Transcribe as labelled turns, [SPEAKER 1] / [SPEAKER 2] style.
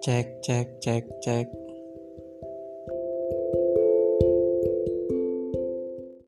[SPEAKER 1] Cek, cek, cek, cek.